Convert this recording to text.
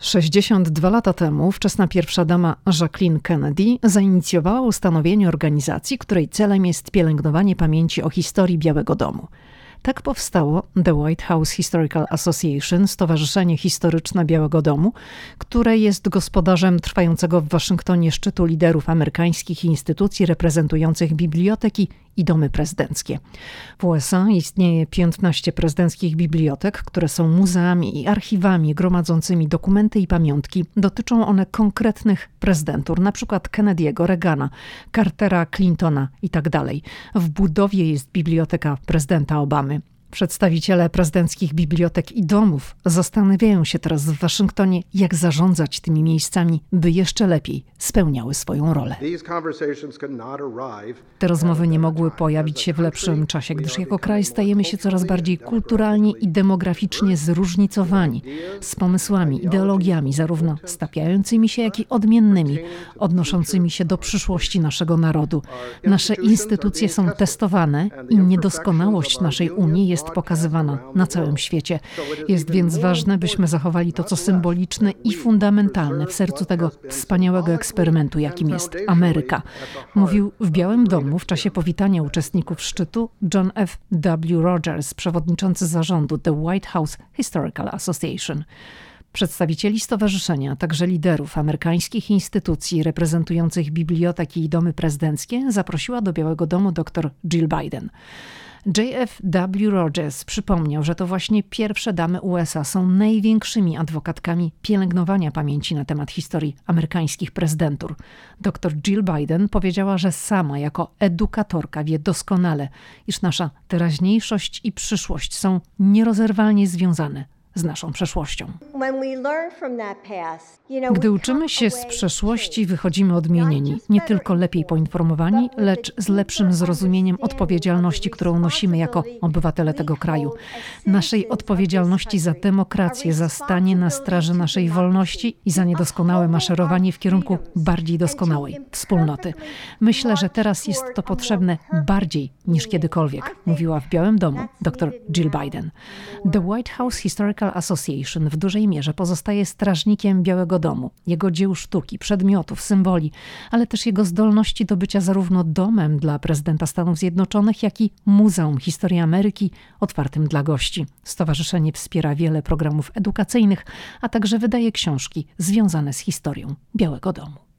62 lata temu wczesna pierwsza dama Jacqueline Kennedy zainicjowała ustanowienie organizacji, której celem jest pielęgnowanie pamięci o historii Białego Domu. Tak powstało The White House Historical Association, Stowarzyszenie Historyczne Białego Domu, które jest gospodarzem trwającego w Waszyngtonie szczytu liderów amerykańskich instytucji reprezentujących biblioteki i domy prezydenckie. W USA istnieje 15 prezydenckich bibliotek, które są muzeami i archiwami gromadzącymi dokumenty i pamiątki. Dotyczą one konkretnych prezydentur, np. Kennedy'ego, Reagana, Cartera, Clintona itd. Tak w budowie jest biblioteka prezydenta Obamy. Przedstawiciele prezydenckich bibliotek i domów zastanawiają się teraz w Waszyngtonie, jak zarządzać tymi miejscami, by jeszcze lepiej spełniały swoją rolę. Te rozmowy nie mogły pojawić się w lepszym czasie, gdyż jako kraj stajemy się coraz bardziej kulturalnie i demograficznie zróżnicowani, z pomysłami, ideologiami, zarówno stapiającymi się, jak i odmiennymi, odnoszącymi się do przyszłości naszego narodu. Nasze instytucje są testowane i niedoskonałość naszej Unii jest jest pokazywana na całym świecie. Jest więc ważne, byśmy zachowali to, co symboliczne i fundamentalne w sercu tego wspaniałego eksperymentu, jakim jest Ameryka. Mówił w Białym Domu w czasie powitania uczestników szczytu John F. W. Rogers, przewodniczący zarządu The White House Historical Association. Przedstawicieli stowarzyszenia, także liderów amerykańskich instytucji reprezentujących biblioteki i domy prezydenckie zaprosiła do Białego Domu dr Jill Biden. JFW Rogers przypomniał, że to właśnie pierwsze damy USA są największymi adwokatkami pielęgnowania pamięci na temat historii amerykańskich prezydentur. Dr Jill Biden powiedziała, że sama jako edukatorka wie doskonale, iż nasza teraźniejszość i przyszłość są nierozerwalnie związane z naszą przeszłością. Gdy uczymy się z przeszłości, wychodzimy odmienieni, nie tylko lepiej poinformowani, lecz z lepszym zrozumieniem odpowiedzialności, którą nosimy jako obywatele tego kraju. Naszej odpowiedzialności za demokrację, za stanie na straży naszej wolności i za niedoskonałe maszerowanie w kierunku bardziej doskonałej wspólnoty. Myślę, że teraz jest to potrzebne bardziej niż kiedykolwiek, mówiła w Białym Domu dr Jill Biden. The White House Historical Association w dużej mierze pozostaje strażnikiem Białego Domu, jego dzieł sztuki, przedmiotów, symboli, ale też jego zdolności do bycia zarówno domem dla prezydenta Stanów Zjednoczonych, jak i Muzeum Historii Ameryki otwartym dla gości. Stowarzyszenie wspiera wiele programów edukacyjnych, a także wydaje książki związane z historią Białego Domu.